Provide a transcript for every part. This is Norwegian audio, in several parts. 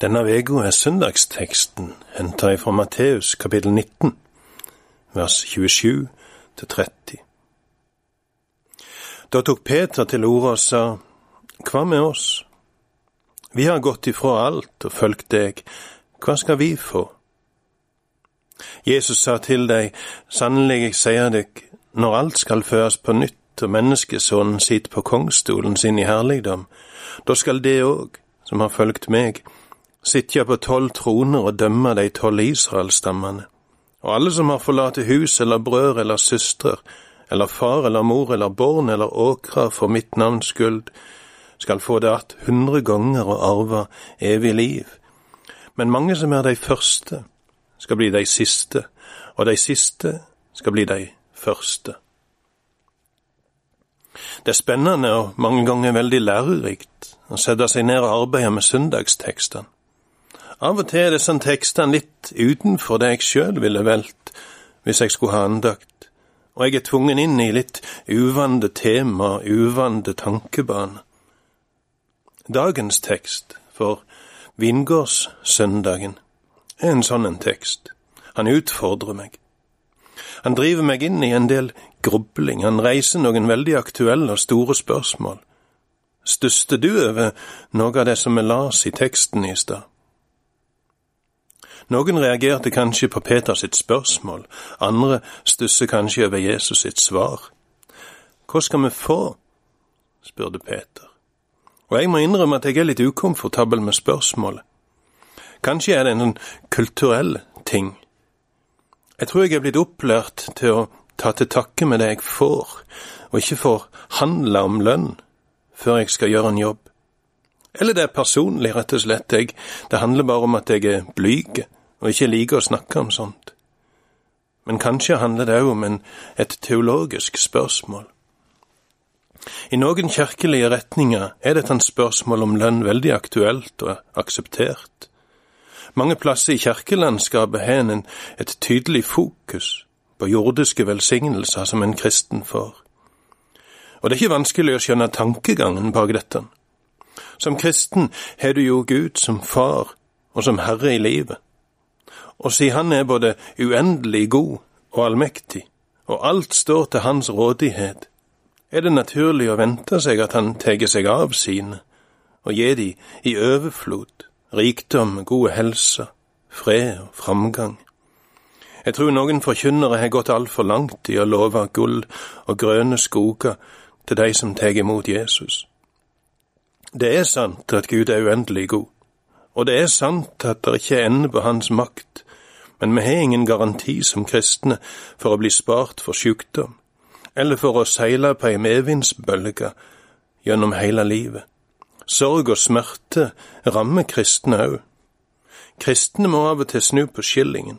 Denne uka er søndagsteksten henta fra Matteus kapittel 19, vers 27 til 30. Da tok Peter til orde og sa, Hva med oss? Vi har gått ifra alt og fulgt deg, hva skal vi få? Jesus sa til deg, sannelig jeg sier deg, når alt skal føres på nytt og menneskesonen sitter på kongstolen sin i herligdom, da skal det òg, som har fulgt meg, sitja på tolv troner og dømme de tolv Israelstammene. Og alle som har forlatt hus eller brødre eller søstre, eller far eller mor eller barn eller åkra for mitt navns skyld, skal få det att hundre ganger og arve evig liv. Men mange som er de første, skal bli de siste, og de siste skal bli de første. Det er spennende og mange ganger veldig lærerikt å sette seg ned og arbeide med søndagstekstene. Av og til er disse tekstene litt utenfor det jeg sjøl ville valgt hvis jeg skulle ha andakt, og jeg er tvungen inn i litt uvante tema, uvante tankebane. Dagens tekst for Vingårdssøndagen er en sånn en tekst. Han utfordrer meg. Han driver meg inn i en del grubling, han reiser noen veldig aktuelle og store spørsmål. Stusser du over noe av det som vi las i teksten i stad? Noen reagerte kanskje på Peters sitt spørsmål, andre stusser kanskje over Jesus sitt svar. Hva skal vi få? spurte Peter. Og jeg må innrømme at jeg er litt ukomfortabel med spørsmålet. Kanskje er det en kulturell ting. Jeg tror jeg er blitt opplært til å ta til takke med det jeg får, og ikke forhandle om lønn før jeg skal gjøre en jobb. Eller det er personlig, rett og slett. Jeg, det handler bare om at jeg er blyg og ikke liker å snakke om sånt. Men kanskje handler det òg om en, et teologisk spørsmål. I noen kirkelige retninger er dette et spørsmål om lønn veldig aktuelt og akseptert. Mange plasser i kirkelandskapet har en et tydelig fokus på jordiske velsignelser som en kristen får. Og det er ikke vanskelig å skjønne tankegangen bak dette. Som kristen har du jo Gud som far og som herre i livet og si han er både uendelig god og allmektig, og alt står til hans rådighet, er det naturlig å vente seg at han tar seg av sine, og gir de i overflod, rikdom, gode helse, fred og framgang. Jeg tror noen forkynnere har gått altfor langt i å love gull og grønne skoger til de som tar imot Jesus. Det er sant at Gud er uendelig god, og det er sant at det ikke er ende på hans makt men vi har ingen garanti som kristne for å bli spart for sykdom, eller for å seile på ei medvindsbølge gjennom hele livet. Sorg og smerte rammer kristne òg. Kristne må av og til snu på skillingen.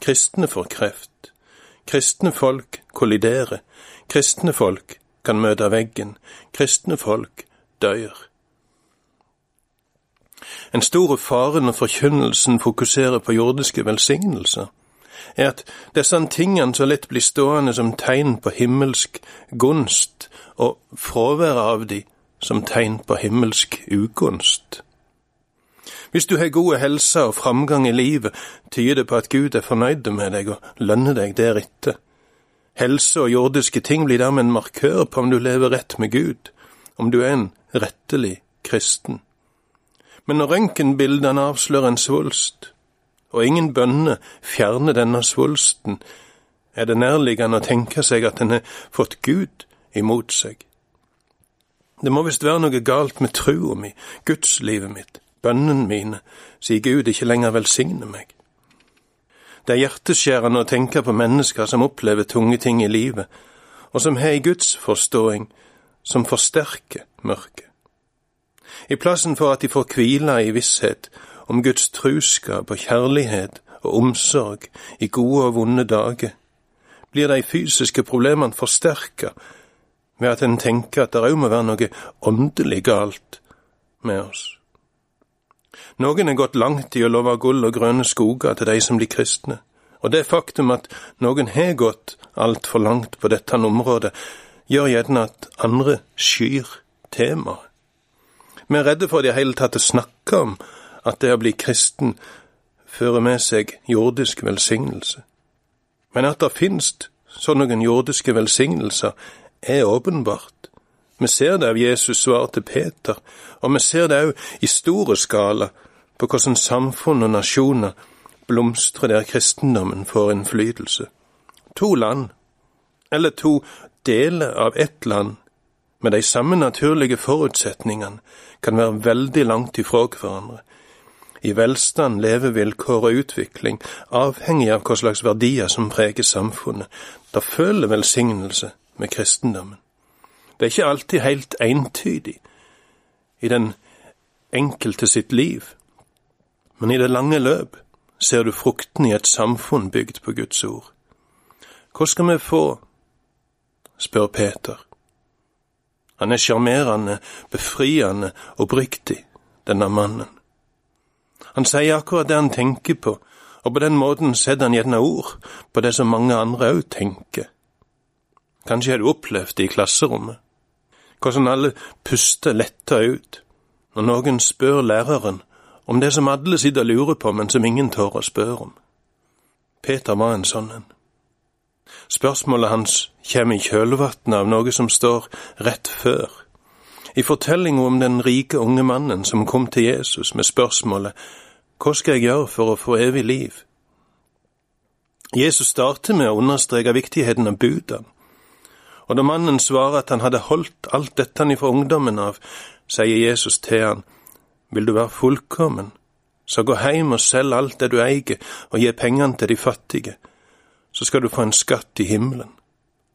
Kristne får kreft. Kristne folk kolliderer. Kristne folk kan møte veggen. Kristne folk dør. En stor fare når forkynnelsen fokuserer på jordiske velsignelser, er at disse tingene så lett blir stående som tegn på himmelsk gunst, og fraværet av de som tegn på himmelsk ugunst. Hvis du har god helse og framgang i livet, tyder det på at Gud er fornøyd med deg og lønner deg deretter. Helse og jordiske ting blir dermed en markør på om du lever rett med Gud, om du er en rettelig kristen. Men røntgenbildene avslører en svulst, og ingen bønner fjerner denne svulsten, er det nærliggende å tenke seg at den har fått Gud imot seg. Det må visst være noe galt med trua mi, gudslivet mitt, bønnene mine, sier Gud ikke lenger velsigner meg. Det er hjerteskjærende å tenke på mennesker som opplever tunge ting i livet, og som har ei gudsforståing som forsterker mørket i plassen for at de får hvile i visshet om Guds truskap og kjærlighet og omsorg i gode og vonde dager, blir de fysiske problemene forsterka ved at en tenker at det òg må være noe åndelig galt med oss. Noen er gått langt i å love gull og grønne skoger til de som blir kristne, og det faktum at noen har gått altfor langt på dette området, gjør gjerne at andre skyr temaet. Vi er redde for det hele tatt å snakke om at det å bli kristen fører med seg jordisk velsignelse. Men at det finnes sånne jordiske velsignelser, er åpenbart. Vi ser det av Jesus svar til Peter, og vi ser det òg i store skala på hvordan samfunn og nasjoner blomstrer der kristendommen får innflytelse. To land, eller to deler av ett land, med de samme naturlige forutsetningene, kan være veldig langt ifra hverandre. I velstand, levevilkår og utvikling, avhengig av hva slags verdier som preger samfunnet, da føler velsignelse med kristendommen. Det er ikke alltid helt entydig i den enkelte sitt liv, men i det lange løp ser du frukten i et samfunn bygd på Guds ord. Hva skal vi få? spør Peter. Han er sjarmerende, befriende, oppriktig, denne mannen. Han sier akkurat det han tenker på, og på den måten setter han gjerne ord på det som mange andre òg tenker. Kanskje har du opplevd det i klasserommet, hvordan alle puster letta ut når noen spør læreren om det som alle sitter og lurer på, men som ingen tør å spørre om. Peter var en sånn en. Spørsmålet hans kommer i kjølvannet av noe som står rett før. I fortellinga om den rike unge mannen som kom til Jesus med spørsmålet Hva skal jeg gjøre for å få evig liv? Jesus starter med å understreke viktigheten av budene. Og da mannen svarer at han hadde holdt alt dette han ifra ungdommen av, sier Jesus til han, vil du være fullkommen, så gå heim og selg alt det du eier, og gi pengene til de fattige, så skal du få en skatt i himmelen.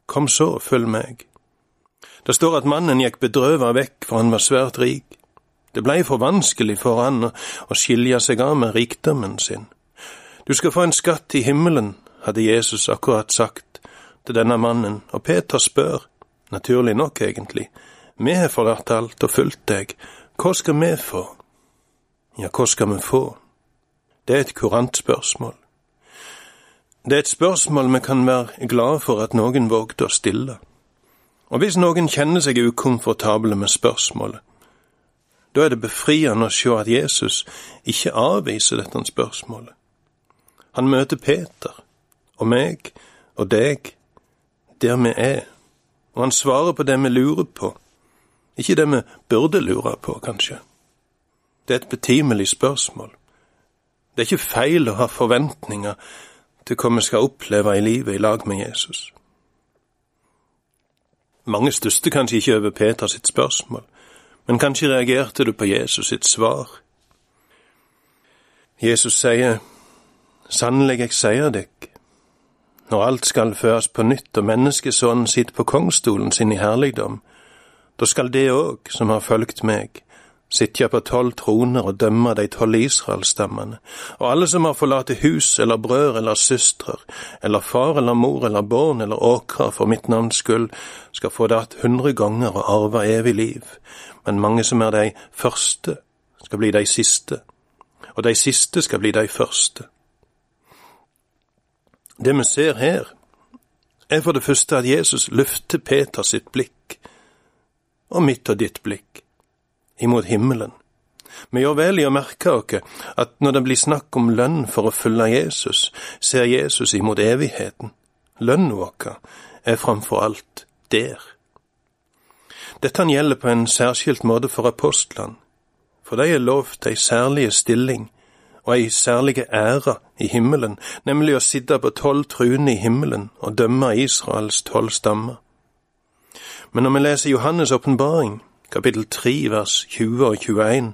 Kom så, følg meg. Det står at mannen gikk bedrøvet vekk, for han var svært rik. Det blei for vanskelig for han å skilje seg av med rikdommen sin. Du skal få en skatt i himmelen, hadde Jesus akkurat sagt til denne mannen, og Peter spør, naturlig nok egentlig, vi har forlatt alt og fulgt deg, hva skal vi få? Ja, hva skal vi få? Det er et kurant spørsmål. Det er et spørsmål vi kan være glade for at noen vågte å stille. Og hvis noen kjenner seg ukomfortable med spørsmålet, da er det befriende å se at Jesus ikke avviser dette spørsmålet. Han møter Peter og meg og deg der vi er, og han svarer på det vi lurer på, ikke det vi burde lure på, kanskje. Det er et betimelig spørsmål. Det er ikke feil å ha forventninger hva vi skal oppleve i livet i lag med Jesus. Mange største kanskje ikke over Peter sitt spørsmål, men kanskje reagerte du på Jesus sitt svar. Jesus sier, Sannelig, jeg sier dykk, når alt skal føres på nytt og menneskesonen sitter på kongstolen sin i herligdom, da skal det òg, som har fulgt meg, sitja på tolv troner og dømme de tolv Israelstammene, og alle som har forlatt hus eller brødre eller søstre, eller far eller mor eller barn eller åkrer for mitt navns skyld, skal få det att hundre ganger og arve evig liv, men mange som er de første, skal bli de siste, og de siste skal bli de første. Det vi ser her, er for det første at Jesus løfter Peter sitt blikk, og mitt og ditt blikk imot himmelen. Vi gjør vel i å merke oss at når det blir snakk om lønn for å følge Jesus, ser Jesus imot evigheten. Lønnen vår er framfor alt der. Dette gjelder på en særskilt måte for apostlene, for de er lovt ei særlig stilling og ei særlig ære i himmelen, nemlig å sitte på tolv truene i himmelen og dømme Israels tolv stammer. Men når vi leser Johannes' åpenbaring, kapittel 3 vers 20 og 21,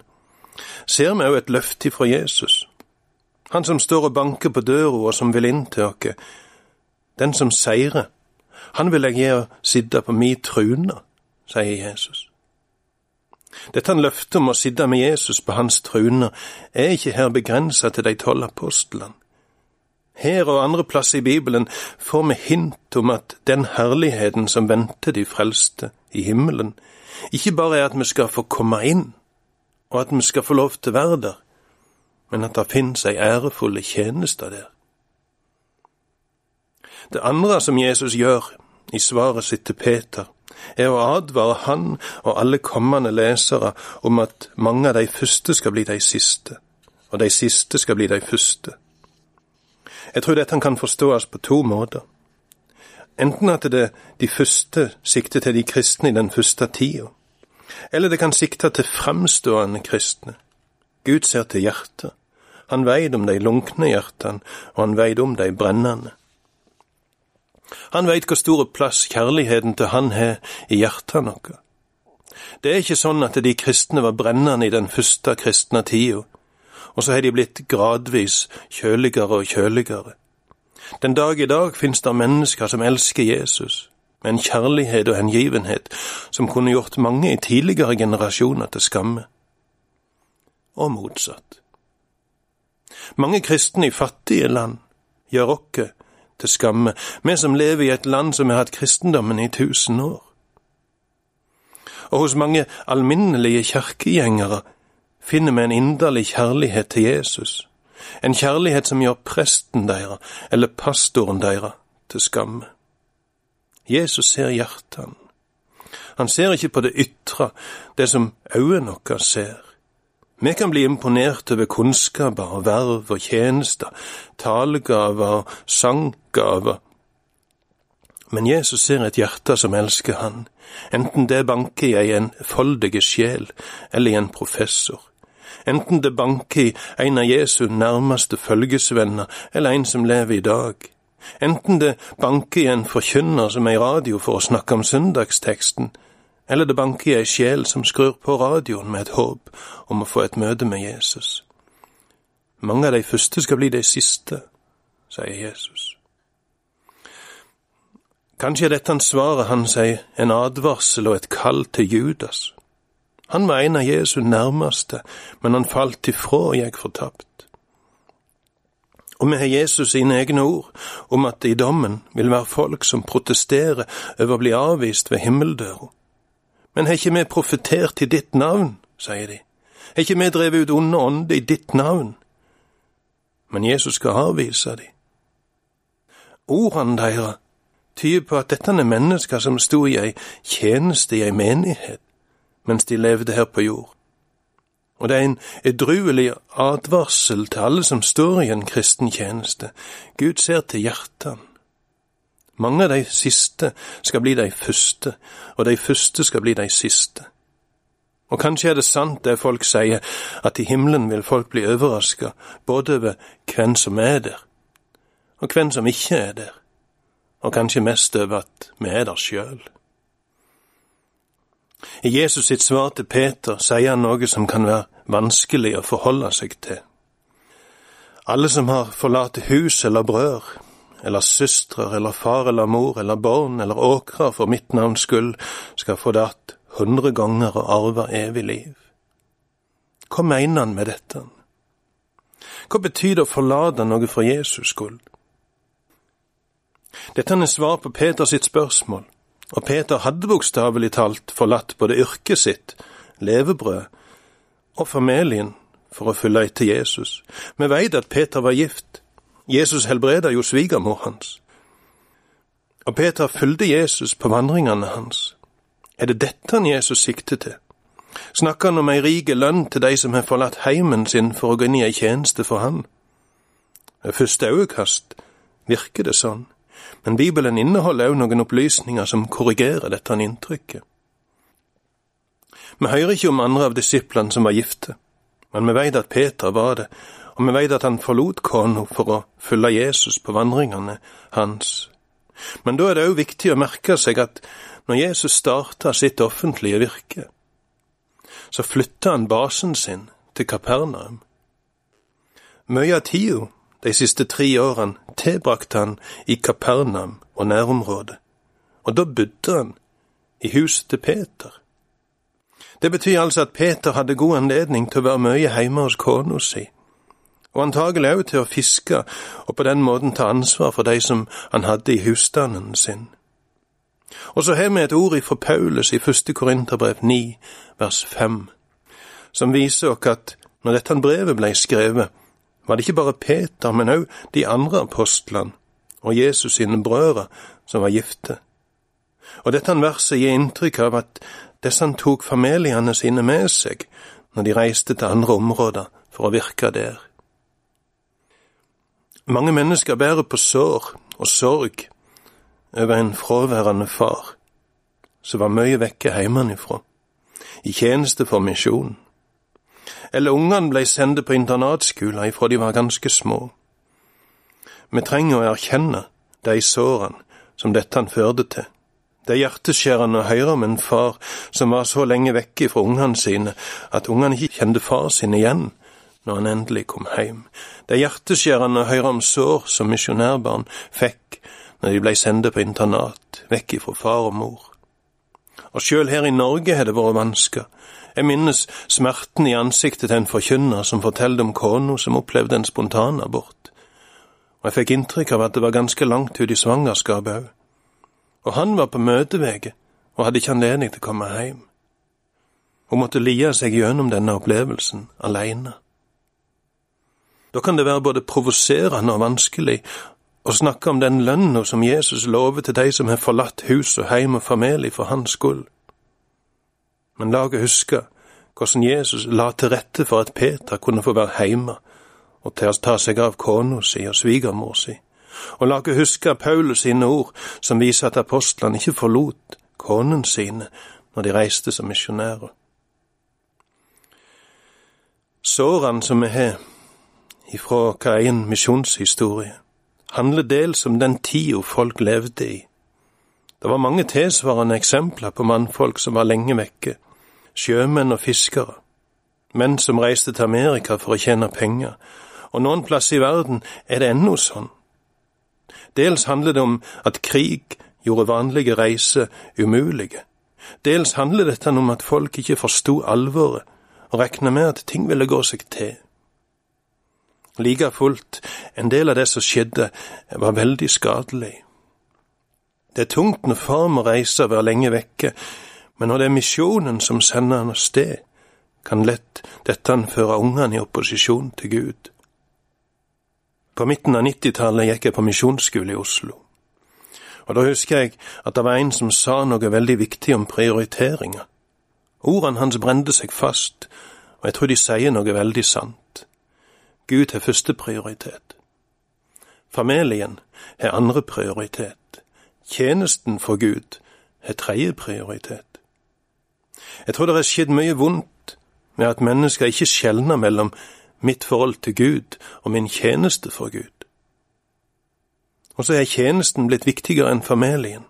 ser vi òg et løfte fra Jesus. Han som står og banker på døra og som vil inn til oss. Den som seirer, han vil jeg gi å sitte på mi trune, sier Jesus. Dette løftet om å sitte med Jesus på hans trune er ikke her begrenset til de tolv apostlene. Her og andre plasser i Bibelen får vi hint om at den herligheten som venter de frelste i himmelen, ikke bare er at vi skal få komme inn, og at vi skal få lov til å være der, men at det finnes ei ærefulle tjeneste der. Det andre som Jesus gjør i svaret sitt til Peter, er å advare han og alle kommende lesere om at mange av de første skal bli de siste, og de siste skal bli de første. Jeg tror dette kan forstås på to måter. Enten at det de første sikter til de kristne i den første tida, eller det kan sikte til fremstående kristne. Gud ser til hjertet. Han veit om de lunkne hjertene, og han veit om de brennende. Han veit hvor stor plass kjærligheten til Han har i hjertet våre. Det er ikke sånn at de kristne var brennende i den første kristne tida, og så har de blitt gradvis kjøligere og kjøligere. Den dag i dag finnes det mennesker som elsker Jesus, med en kjærlighet og hengivenhet som kunne gjort mange i tidligere generasjoner til skamme. Og motsatt. Mange kristne i fattige land gjør oss til skamme, vi som lever i et land som har hatt kristendommen i tusen år. Og hos mange alminnelige kirkegjengere finner vi en inderlig kjærlighet til Jesus, en kjærlighet som gjør presten deres eller pastoren deres til skamme. Jesus ser hjertene. Han ser ikke på det ytre, det som øynene våre ser. Vi kan bli imponert over kunnskaper og verv og tjenester, talegaver og sanggaver. Men Jesus ser et hjerte som elsker han, enten det banker i en foldige sjel eller i en professor, enten det banker i en av Jesu nærmeste følgesvenner eller en som lever i dag, enten det banker i en forkynner som er i radio for å snakke om søndagsteksten, eller det banker i ei sjel som skrur på radioen med et håp om å få et møte med Jesus. Mange av de første skal bli de siste, sier Jesus. Kanskje er dette svaret han sier, en advarsel og et kall til Judas. Han var en av Jesu nærmeste, men han falt ifra og gikk fortapt. Og vi har Jesus sine egne ord om at det i dommen vil være folk som protesterer over å bli avvist ved himmeldøra. Men har ikke vi profetert i ditt navn, sier de. Har ikke vi drevet ut onde ånder i ditt navn? Men Jesus skal avvise de. Ordene deres tyder på at dette er mennesker som sto i ei tjeneste i ei menighet mens de levde her på jord. Og det er en edruelig advarsel til alle som står i en kristen tjeneste. Gud ser til hjertene. Mange av de siste skal bli de første, og de første skal bli de siste. Og kanskje er det sant det folk sier, at i himmelen vil folk bli overraska både over hvem som er der, og hvem som ikke er der, og kanskje mest over at vi er der sjøl. I Jesus sitt svar til Peter sier han noe som kan være vanskelig å forholde seg til. Alle som har forlatt hus eller brød, eller søstre eller far eller mor eller barn eller åkra for mitt navns skyld, skal få det att hundre ganger og arve evig liv. Hva mener han med dette? Hva betyr det å forlate noe for Jesus skyld? Dette er svar på Peters spørsmål, og Peter hadde bokstavelig talt forlatt både yrket sitt, levebrød, og familien for å følge etter Jesus. Vi veit at Peter var gift, Jesus helbreda jo svigermor hans. Og Peter fulgte Jesus på vandringene hans. Er det dette han Jesus sikter til? Snakker han om ei rik lønn til de som har forlatt heimen sin for å gå inn i ei tjeneste for han? Ved første øyekast virker det sånn, men Bibelen inneholder òg noen opplysninger som korrigerer dette inntrykket. Vi hører ikke om andre av disiplene som var gifte, men vi veit at Peter var det, og vi veit at han forlot kona for å følge Jesus på vandringene hans. Men da er det òg viktig å merke seg at når Jesus starta sitt offentlige virke, så flytta han basen sin til Kapernaum. Mye av tida de siste tre årene tilbrakte han i Kapernaum og nærområdet, og da bodde han i huset til Peter. Det betyr altså at Peter hadde god anledning til å være mye hjemme hos kona si og antagelig òg til å fiske og på den måten ta ansvar for de som han hadde i husstanden sin. Og så har vi et ord ifra Paulus i første Korinterbrev 9, vers 5, som viser oss at når dette brevet ble skrevet, var det ikke bare Peter, men òg de andre apostlene og Jesus sine brødre som var gifte. Og dette verset gir inntrykk av at disse tok familiene sine med seg når de reiste til andre områder for å virke der. Mange mennesker bærer på sår og sorg over en fraværende far som var mye vekke hjemmefra, i tjeneste for misjonen. Eller ungene blei sendt på internatskoler ifra de var ganske små. Vi trenger å erkjenne de sårene som dette han førte til. Det er hjerteskjærende å høre om en far som var så lenge vekke fra ungene sine at ungene ikke kjente far sin igjen når han endelig kom hjem. Det er hjerteskjærende å høre om sår som misjonærbarn fikk når de blei sendt på internat, vekk ifra far og mor. Og sjøl her i Norge har det vært vansker. Jeg minnes smerten i ansiktet til en forkynner som fortalte om kona som opplevde en spontan abort. Og jeg fikk inntrykk av at det var ganske langt ut i svangerskapet òg. Og han var på møtevege og hadde ikke anledning til å komme hjem. Hun måtte lie seg gjennom denne opplevelsen aleine. Da kan det være både provoserende og vanskelig å snakke om den lønna som Jesus lover til de som har forlatt hus og heim og familie for hans skyld. Men la oss huske hvordan Jesus la til rette for at Peter kunne få være heime og til å ta seg av kona si og svigermor si. Og la oss huske Paulus sine ord som viser at apostlene ikke forlot konen sine når de reiste som misjonærer. Sårene som vi har ifra hver en misjonshistorie, handler dels om den tida folk levde i. Det var mange tilsvarende eksempler på mannfolk som var lenge vekke, sjømenn og fiskere, menn som reiste til Amerika for å tjene penger, og noen plasser i verden er det ennå sånn. Dels handler det om at krig gjorde vanlige reiser umulige. Dels handler dette om at folk ikke forsto alvoret og regna med at ting ville gå seg til. Like fullt, en del av det som skjedde, var veldig skadelig. Det er tungt når far må reise og være lenge vekke, men når det er misjonen som sender han av sted, kan lett dette føre ungene i opposisjon til Gud. På midten av 90-tallet gikk jeg på misjonsskole i Oslo. Og da husker jeg at det var en som sa noe veldig viktig om prioriteringer. Ordene hans brente seg fast, og jeg tror de sier noe veldig sant. Gud har første prioritet. Familien har andre prioritet. Tjenesten for Gud har tredje prioritet. Jeg tror det har skjedd mye vondt med at mennesker ikke skjelner mellom mitt forhold til Gud og min tjeneste for Gud. Og så er tjenesten blitt viktigere enn familien.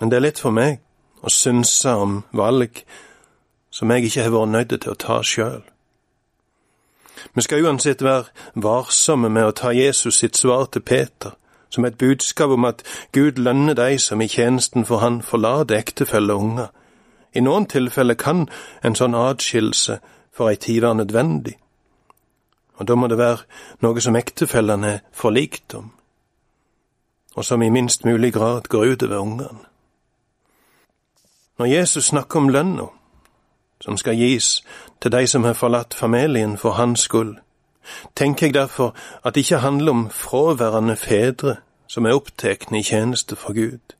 Men det er lett for meg å synse om valg som jeg ikke har vært nødt til å ta sjøl. Vi skal uansett være varsomme med å ta Jesus sitt svar til Peter som et budskap om at Gud lønner de som i tjenesten for Han forlater ektefelle og unger. I noen tilfeller kan en sånn atskillelse for ei tid være nødvendig, og da må det være noe som ektefellene er forlikt om, og som i minst mulig grad går utover ungene. Når Jesus snakker om lønna, som skal gis til de som har forlatt familien for hans skyld, tenker jeg derfor at det ikke handler om fraværende fedre som er opptatt i tjeneste for Gud.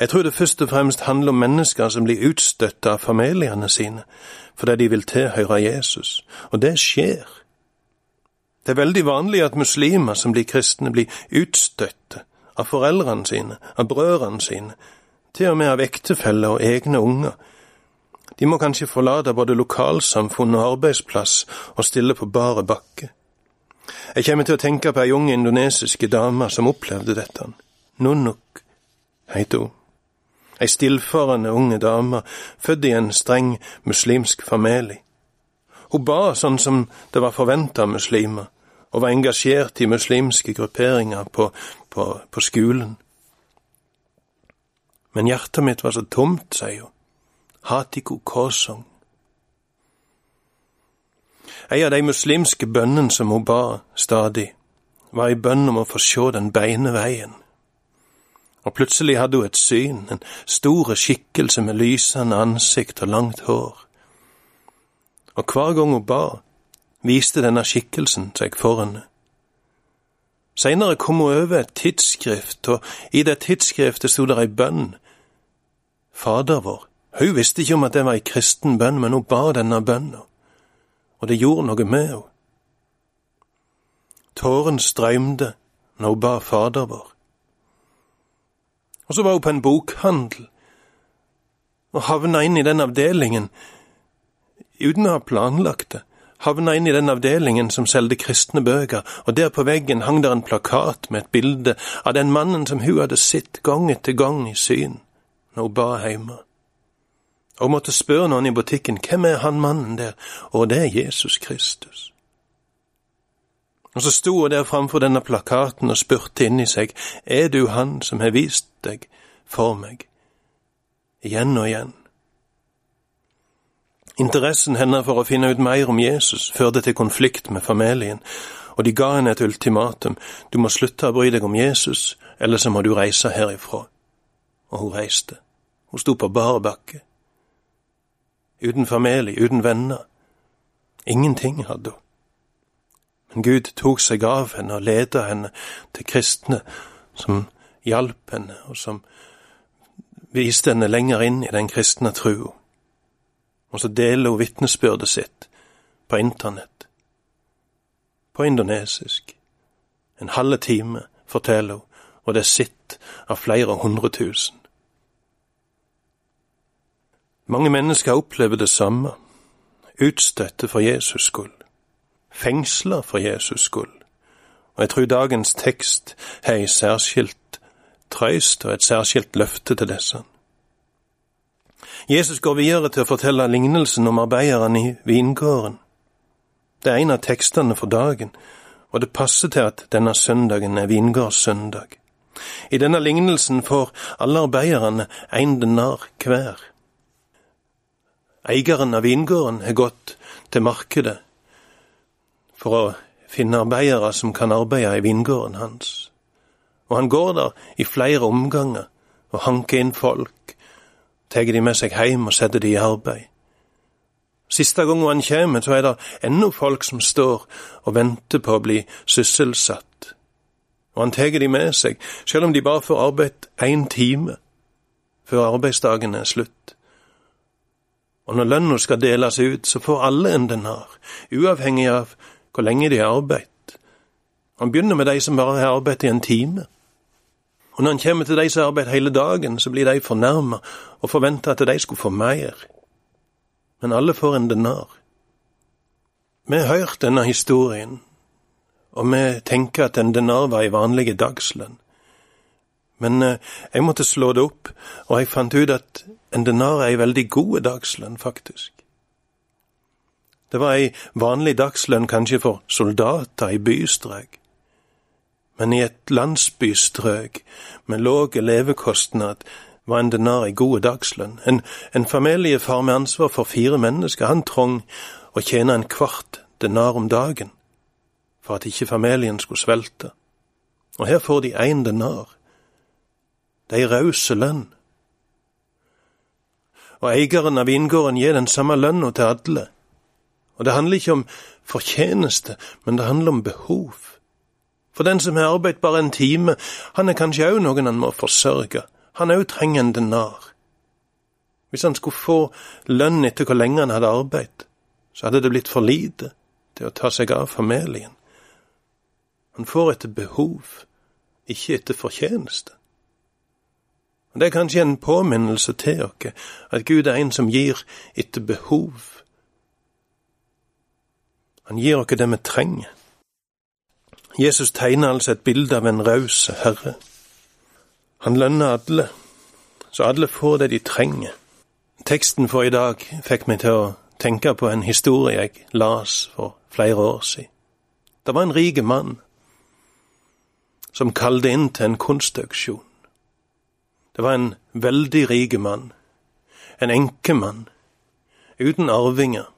Jeg tror det først og fremst handler om mennesker som blir utstøtt av familiene sine fordi de vil tilhøre Jesus, og det skjer. Det er veldig vanlig at muslimer som blir kristne, blir utstøtte av foreldrene sine, av brødrene sine, til og med av ektefeller og egne unger, de må kanskje forlate både lokalsamfunn og arbeidsplass og stille på bare bakke. Jeg kommer til å tenke på ei ung indonesiske dame som opplevde dette. Nunuk heter hun. Ei stillfarende unge dame, født i en streng muslimsk familie. Hun ba sånn som det var forventa muslimer, og var engasjert i muslimske grupperinger på, på, på skolen. Men hjertet mitt var så tomt, sier hun. Hatiku Kosong. Ei av de muslimske bønnene som hun ba stadig, var ei bønn om å få sjå den beine veien. Og plutselig hadde hun et syn, en store skikkelse med lysende ansikt og langt hår. Og hver gang hun ba, viste denne skikkelsen seg for henne. Seinere kom hun over et tidsskrift, og i det tidsskriftet sto det ei bønn. Fader vår, hun visste ikke om at det var ei kristen bønn, men hun ba denne bønna. og det gjorde noe med henne. Tåren strømde når hun ba Fader vår. Og så var hun på en bokhandel og havna inn i den avdelingen uten å ha planlagt det. Havna inn i den avdelingen som solgte kristne bøker, og der på veggen hang der en plakat med et bilde av den mannen som hun hadde sett gang etter gang i syn når hun ba hjemme. Og måtte spørre noen i butikken hvem er han mannen der, og det er Jesus Kristus. Og så sto hun der framfor denne plakaten og spurte inni seg, er du han som har vist deg for meg, igjen og igjen? Interessen hennes for å finne ut mer om Jesus førte til konflikt med familien, og de ga henne et ultimatum, du må slutte å bry deg om Jesus, eller så må du reise herifra. Og hun reiste. Hun sto på bar bakke. Uten familie, uten venner. Ingenting hadde hun. Men Gud tok seg av henne og ledet henne til kristne som hjalp henne, og som viste henne lenger inn i den kristne trua. Og så deler hun vitnesbyrdet sitt på internett, på indonesisk. En halve time, forteller hun, og det er sitt av flere hundre tusen. Mange mennesker opplever det samme, utstøtte for Jesus skyld fengsla for Jesus skyld. Og jeg tror dagens tekst har ei særskilt trøyst og et særskilt løfte til disse. Jesus går videre til å fortelle lignelsen om arbeideren i vingården. Det er en av tekstene for dagen, og det passer til at denne søndagen er vingårdssøndag. I denne lignelsen får alle arbeiderne en denar hver. Eieren av vingården har gått til markedet for å finne arbeidere som kan arbeide i vingården hans. Og han går der i flere omganger og hanker inn folk, tar de med seg hjem og setter de i arbeid. Siste gangen han kommer, så er det ennå folk som står og venter på å bli sysselsatt. Og han tar de med seg, selv om de bare får arbeid én time før arbeidsdagen er slutt. Og når lønna skal deles ut, så får alle en denar, uavhengig av hvor lenge de har arbeidet. Han begynner med de som bare har arbeidet i en time. Og når han kommer til de som har arbeidet hele dagen, så blir de fornærma og forventer at de skulle få mer. Men alle får en denar. Vi har hørt denne historien, og vi tenker at en denar var ei vanlig dagslønn. Men eh, jeg måtte slå det opp, og jeg fant ut at en denar er ei veldig god dagslønn, faktisk. Det var ei vanlig dagslønn kanskje for soldater i bystrøk. Men i et landsbystrøk med låge levekostnad var en denar ei god dagslønn. En, en familiefar med ansvar for fire mennesker, han trong å tjene en kvart denar om dagen for at ikke familien skulle svelte. Og her får de én denar. Det er ei rause lønn. Og eieren av vingården gir den samme lønna til alle. Og det handler ikke om fortjeneste, men det handler om behov. For den som har arbeidet bare en time, han er kanskje òg noen han må forsørge. Han òg trenger en denar. Hvis han skulle få lønn etter hvor lenge han hadde arbeidet, så hadde det blitt for lite til å ta seg av familien. Han får etter behov, ikke etter fortjeneste. Og Det er kanskje en påminnelse til oss at Gud er en som gir etter behov han gir oss det vi trenger. Jesus tegner altså et bilde av en raus herre. Han lønner alle, så alle får det de trenger. Teksten for i dag fikk meg til å tenke på en historie jeg las for flere år siden. Det var en rik mann som kalte inn til en kunstauksjon. Det var en veldig rik mann, en enkemann, uten arvinger.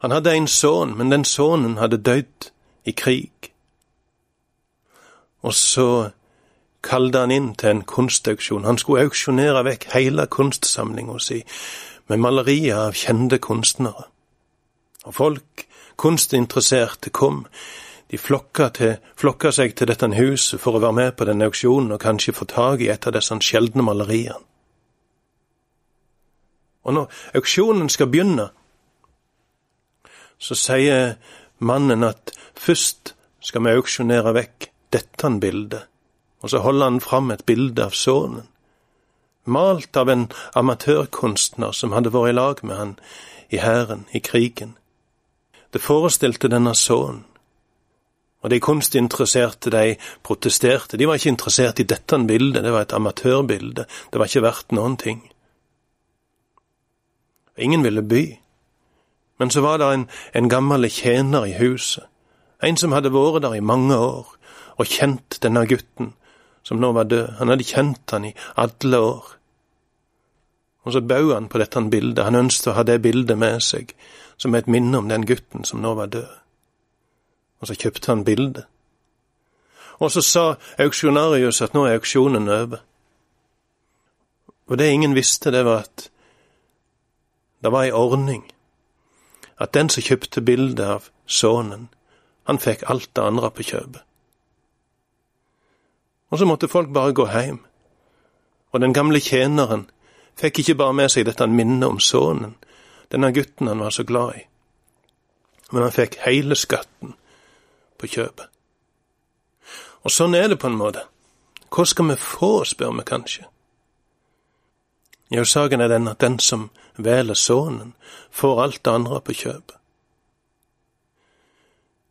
Han hadde en sønn, men den sønnen hadde dødd i krig. Og så kalte han inn til en kunstauksjon. Han skulle auksjonere vekk hele kunstsamlinga si med malerier av kjente kunstnere. Og folk, kunstinteresserte, kom. De flokka, til, flokka seg til dette huset for å være med på denne auksjonen og kanskje få tak i et av disse sjeldne maleriene. Og når auksjonen skal begynne, så sier mannen at først skal vi auksjonere vekk dette bildet, og så holder han fram et bilde av sønnen, malt av en amatørkunstner som hadde vært i lag med han i hæren, i krigen. Det forestilte denne sønnen. Og de kunstinteresserte, de protesterte. De var ikke interessert i dette bildet, det var et amatørbilde, det var ikke verdt noen ting. Ingen ville by. Men så var det en, en gammel tjener i huset, en som hadde vært der i mange år og kjent denne gutten som nå var død. Han hadde kjent han i alle år. Og så bød han på dette bildet, han ønsket å ha det bildet med seg som et minne om den gutten som nå var død. Og så kjøpte han bildet. Og så sa auksjonarius at nå er auksjonen over. Og det ingen visste, det var at det var ei ordning. At den som kjøpte bildet av sønnen, han fikk alt det andre på kjøpet. Og så måtte folk bare gå heim. Og den gamle tjeneren fikk ikke bare med seg dette minnet om sønnen, denne gutten han var så glad i, men han fikk hele skatten på kjøpet. Og sånn er det på en måte. Hva skal vi få, spør vi kanskje. Jo, saken er den at den som velger sønnen, får alt det andre på kjøpet.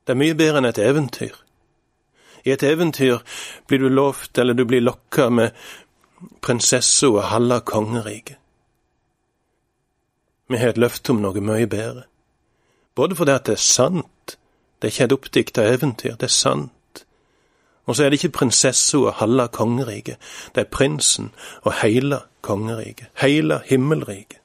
Det er mye bedre enn et eventyr. I et eventyr blir du lovt, eller du blir lokka med prinsessa og halve kongeriket. Vi har et løfte om noe mye bedre. Både fordi at det er sant, det er ikke et oppdikta eventyr, det er sant. Og så er det ikke prinsessa og halve kongeriket, det er prinsen og heile kongeriket, heile himmelriket.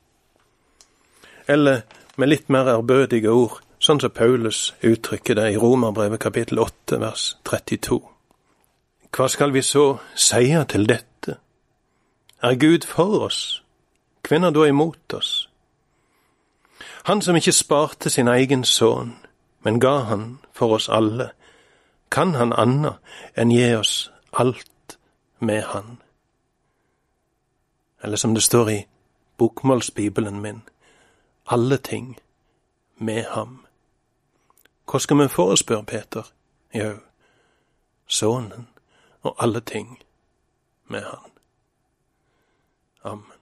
Eller med litt mer ærbødige ord, sånn som Paulus uttrykker det i Romerbrevet kapittel 8 vers 32. Hva skal vi så seie til dette? Er Gud for oss? Kvinner er da imot oss? Han som ikke sparte sin egen sønn, men ga han for oss alle, kan han anna enn gi oss alt med han? Eller som det står i bokmålsbibelen min, alle ting med ham. Hva skal vi få, Peter. Jau, Sønnen og alle ting med Han. Amen.